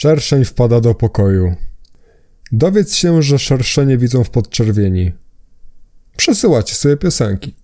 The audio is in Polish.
Szerszeń wpada do pokoju. Dowiedz się, że szerszenie widzą w podczerwieni. Przesyłacie sobie piosenki.